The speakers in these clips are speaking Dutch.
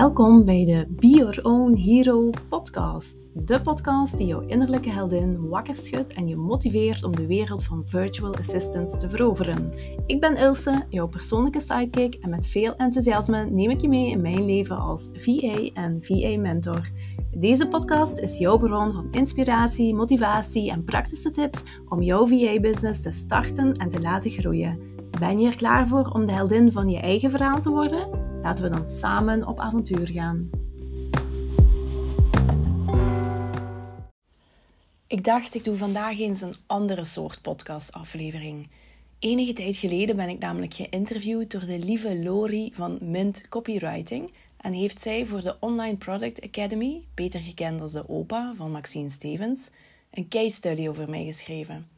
Welkom bij de Be Your Own Hero podcast. De podcast die jouw innerlijke heldin wakker schudt en je motiveert om de wereld van virtual assistants te veroveren. Ik ben Ilse, jouw persoonlijke sidekick en met veel enthousiasme neem ik je mee in mijn leven als VA en VA-mentor. Deze podcast is jouw bron van inspiratie, motivatie en praktische tips om jouw VA-business te starten en te laten groeien. Ben je er klaar voor om de heldin van je eigen verhaal te worden? Laten we dan samen op avontuur gaan. Ik dacht, ik doe vandaag eens een andere soort podcastaflevering. Enige tijd geleden ben ik namelijk geïnterviewd door de lieve Lori van Mint Copywriting en heeft zij voor de Online Product Academy, beter gekend als de OPA van Maxine Stevens, een case study over mij geschreven.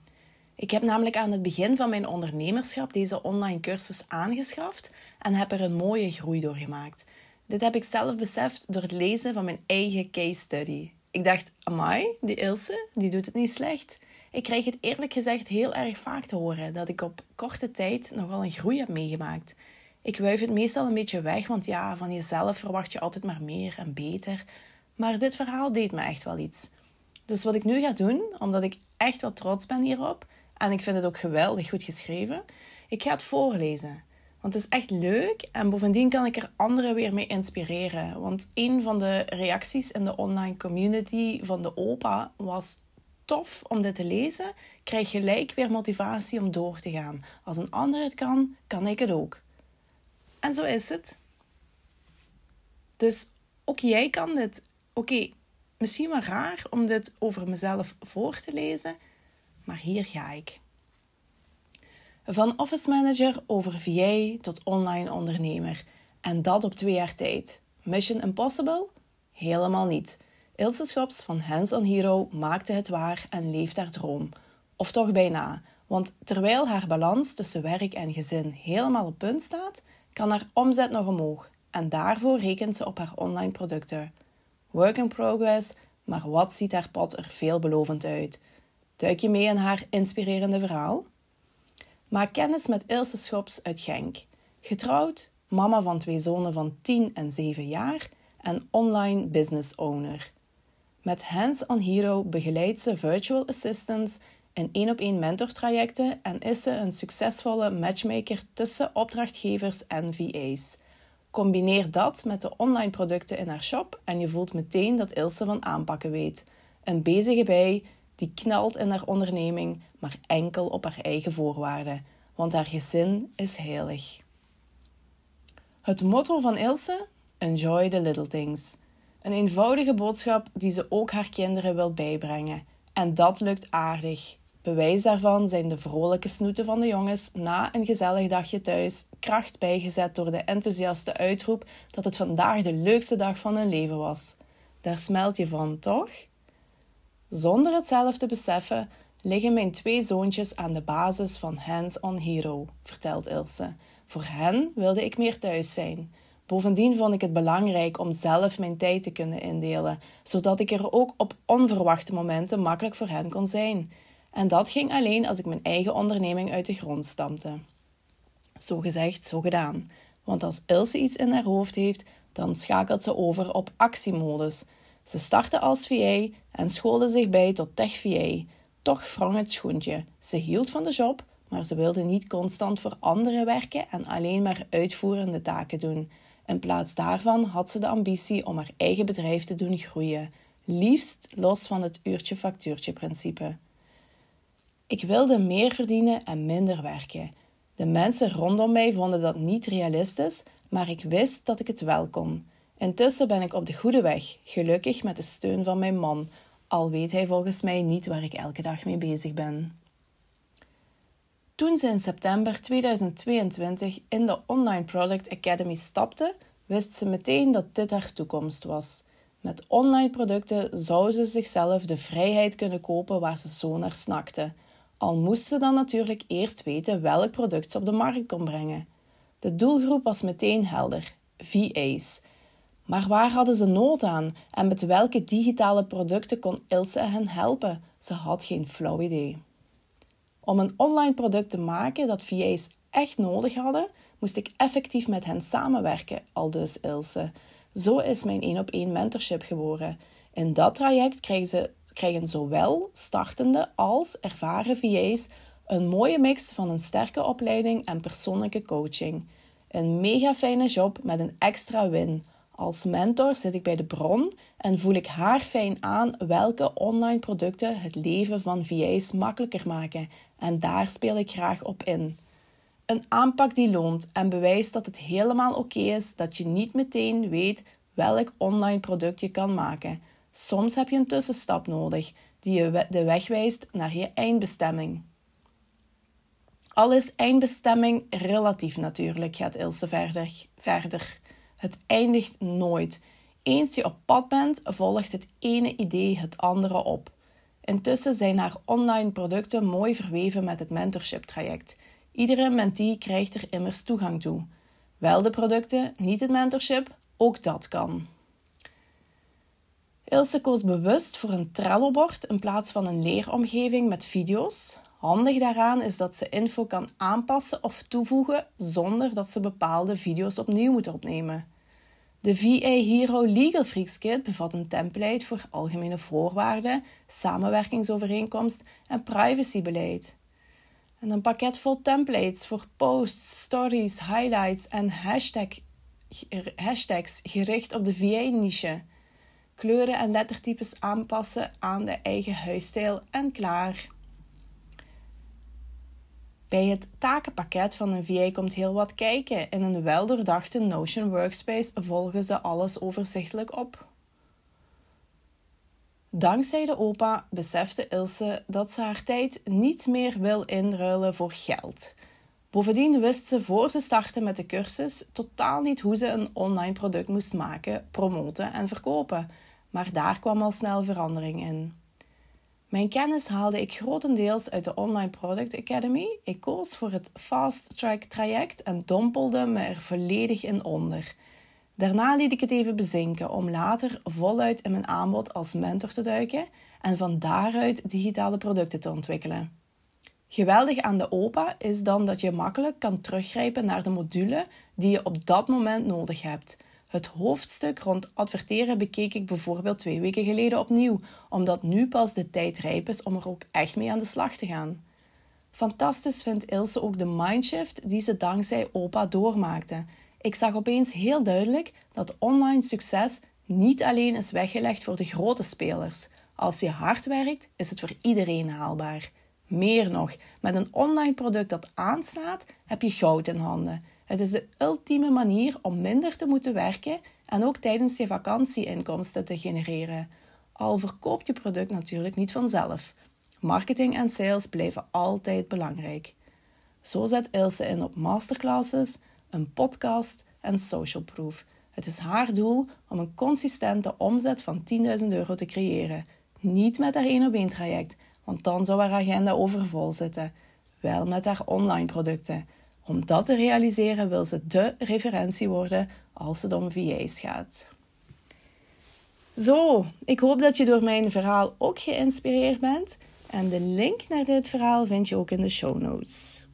Ik heb namelijk aan het begin van mijn ondernemerschap deze online cursus aangeschaft en heb er een mooie groei door gemaakt. Dit heb ik zelf beseft door het lezen van mijn eigen case study. Ik dacht, amai, die Ilse, die doet het niet slecht. Ik krijg het eerlijk gezegd heel erg vaak te horen dat ik op korte tijd nogal een groei heb meegemaakt. Ik wuif het meestal een beetje weg, want ja, van jezelf verwacht je altijd maar meer en beter. Maar dit verhaal deed me echt wel iets. Dus wat ik nu ga doen, omdat ik echt wat trots ben hierop, en ik vind het ook geweldig goed geschreven. Ik ga het voorlezen. Want het is echt leuk en bovendien kan ik er anderen weer mee inspireren. Want een van de reacties in de online community van de OPA was tof om dit te lezen. Krijg gelijk weer motivatie om door te gaan. Als een ander het kan, kan ik het ook. En zo is het. Dus ook jij kan dit. Oké, misschien wel raar om dit over mezelf voor te lezen, maar hier ga ik. Van office manager over VA tot online ondernemer. En dat op twee jaar tijd. Mission impossible? Helemaal niet. Ilse Schops van Hands on Hero maakte het waar en leeft haar droom. Of toch bijna. Want terwijl haar balans tussen werk en gezin helemaal op punt staat, kan haar omzet nog omhoog. En daarvoor rekent ze op haar online producten. Work in progress, maar wat ziet haar pad er veelbelovend uit? Duik je mee in haar inspirerende verhaal? Maak kennis met Ilse Schops uit Genk. Getrouwd, mama van twee zonen van 10 en 7 jaar en online business owner. Met Hands on Hero begeleidt ze virtual assistants in één op één mentortrajecten en is ze een succesvolle matchmaker tussen opdrachtgevers en VA's. Combineer dat met de online producten in haar shop en je voelt meteen dat Ilse van aanpakken weet. Een bezige bij die knalt in haar onderneming, maar enkel op haar eigen voorwaarden, want haar gezin is heilig. Het motto van Ilse: Enjoy the little things. Een eenvoudige boodschap die ze ook haar kinderen wil bijbrengen. En dat lukt aardig. Bewijs daarvan zijn de vrolijke snoeten van de jongens na een gezellig dagje thuis, kracht bijgezet door de enthousiaste uitroep dat het vandaag de leukste dag van hun leven was. Daar smelt je van, toch? Zonder het zelf te beseffen liggen mijn twee zoontjes aan de basis van Hands on Hero, vertelt Ilse. Voor hen wilde ik meer thuis zijn. Bovendien vond ik het belangrijk om zelf mijn tijd te kunnen indelen, zodat ik er ook op onverwachte momenten makkelijk voor hen kon zijn. En dat ging alleen als ik mijn eigen onderneming uit de grond stampte. Zo gezegd, zo gedaan. Want als Ilse iets in haar hoofd heeft, dan schakelt ze over op actiemodus. Ze startte als VA en schoolde zich bij tot tech VA. Toch wrong het schoentje. Ze hield van de job, maar ze wilde niet constant voor anderen werken en alleen maar uitvoerende taken doen. In plaats daarvan had ze de ambitie om haar eigen bedrijf te doen groeien, liefst los van het uurtje-factuurtje principe. Ik wilde meer verdienen en minder werken. De mensen rondom mij vonden dat niet realistisch, maar ik wist dat ik het wel kon. Intussen ben ik op de goede weg, gelukkig met de steun van mijn man, al weet hij volgens mij niet waar ik elke dag mee bezig ben. Toen ze in september 2022 in de Online Product Academy stapte, wist ze meteen dat dit haar toekomst was. Met online producten zou ze zichzelf de vrijheid kunnen kopen waar ze zo naar snakte. Al moest ze dan natuurlijk eerst weten welk product ze op de markt kon brengen. De doelgroep was meteen helder: VA's. Maar waar hadden ze nood aan en met welke digitale producten kon Ilse hen helpen? Ze had geen flauw idee. Om een online product te maken dat VA's echt nodig hadden, moest ik effectief met hen samenwerken, aldus Ilse. Zo is mijn 1 op 1 mentorship geboren. In dat traject krijgen, ze, krijgen zowel startende als ervaren VA's een mooie mix van een sterke opleiding en persoonlijke coaching. Een mega fijne job met een extra win. Als mentor zit ik bij de bron en voel ik haar fijn aan welke online producten het leven van VA's makkelijker maken. En daar speel ik graag op in. Een aanpak die loont en bewijst dat het helemaal oké is dat je niet meteen weet welk online product je kan maken. Soms heb je een tussenstap nodig die je de weg wijst naar je eindbestemming. Al is eindbestemming relatief natuurlijk, gaat Ilse verder. verder. Het eindigt nooit. Eens je op pad bent, volgt het ene idee het andere op. Intussen zijn haar online producten mooi verweven met het mentorship traject. Iedere mentee krijgt er immers toegang toe. Wel de producten, niet het mentorship, ook dat kan. Ilse koos bewust voor een Trello-bord in plaats van een leeromgeving met video's. Handig daaraan is dat ze info kan aanpassen of toevoegen zonder dat ze bepaalde video's opnieuw moet opnemen. De VA Hero Legal Freaks Kit bevat een template voor algemene voorwaarden, samenwerkingsovereenkomst en privacybeleid. En een pakket vol templates voor posts, stories, highlights en hashtag, hashtags gericht op de VA-niche. Kleuren en lettertypes aanpassen aan de eigen huisstijl en klaar. Bij het takenpakket van een VA komt heel wat kijken. In een weldoordachte Notion Workspace volgen ze alles overzichtelijk op. Dankzij de opa besefte Ilse dat ze haar tijd niet meer wil inruilen voor geld. Bovendien wist ze voor ze startte met de cursus totaal niet hoe ze een online product moest maken, promoten en verkopen. Maar daar kwam al snel verandering in. Mijn kennis haalde ik grotendeels uit de Online Product Academy. Ik koos voor het Fast Track traject en dompelde me er volledig in onder. Daarna liet ik het even bezinken om later voluit in mijn aanbod als mentor te duiken en van daaruit digitale producten te ontwikkelen. Geweldig aan de OPA is dan dat je makkelijk kan teruggrijpen naar de module die je op dat moment nodig hebt. Het hoofdstuk rond adverteren bekeek ik bijvoorbeeld twee weken geleden opnieuw, omdat nu pas de tijd rijp is om er ook echt mee aan de slag te gaan. Fantastisch vindt Ilse ook de mindshift die ze dankzij OPA doormaakte. Ik zag opeens heel duidelijk dat online succes niet alleen is weggelegd voor de grote spelers. Als je hard werkt, is het voor iedereen haalbaar. Meer nog, met een online product dat aanslaat, heb je goud in handen. Het is de ultieme manier om minder te moeten werken en ook tijdens je vakantie inkomsten te genereren. Al verkoopt je product natuurlijk niet vanzelf. Marketing en sales blijven altijd belangrijk. Zo zet Ilse in op masterclasses, een podcast en social proof. Het is haar doel om een consistente omzet van 10.000 euro te creëren. Niet met haar 1 op 1 traject, want dan zou haar agenda overvol zitten. Wel met haar online producten. Om dat te realiseren wil ze de referentie worden als het om VA's gaat. Zo, ik hoop dat je door mijn verhaal ook geïnspireerd bent. En de link naar dit verhaal vind je ook in de show notes.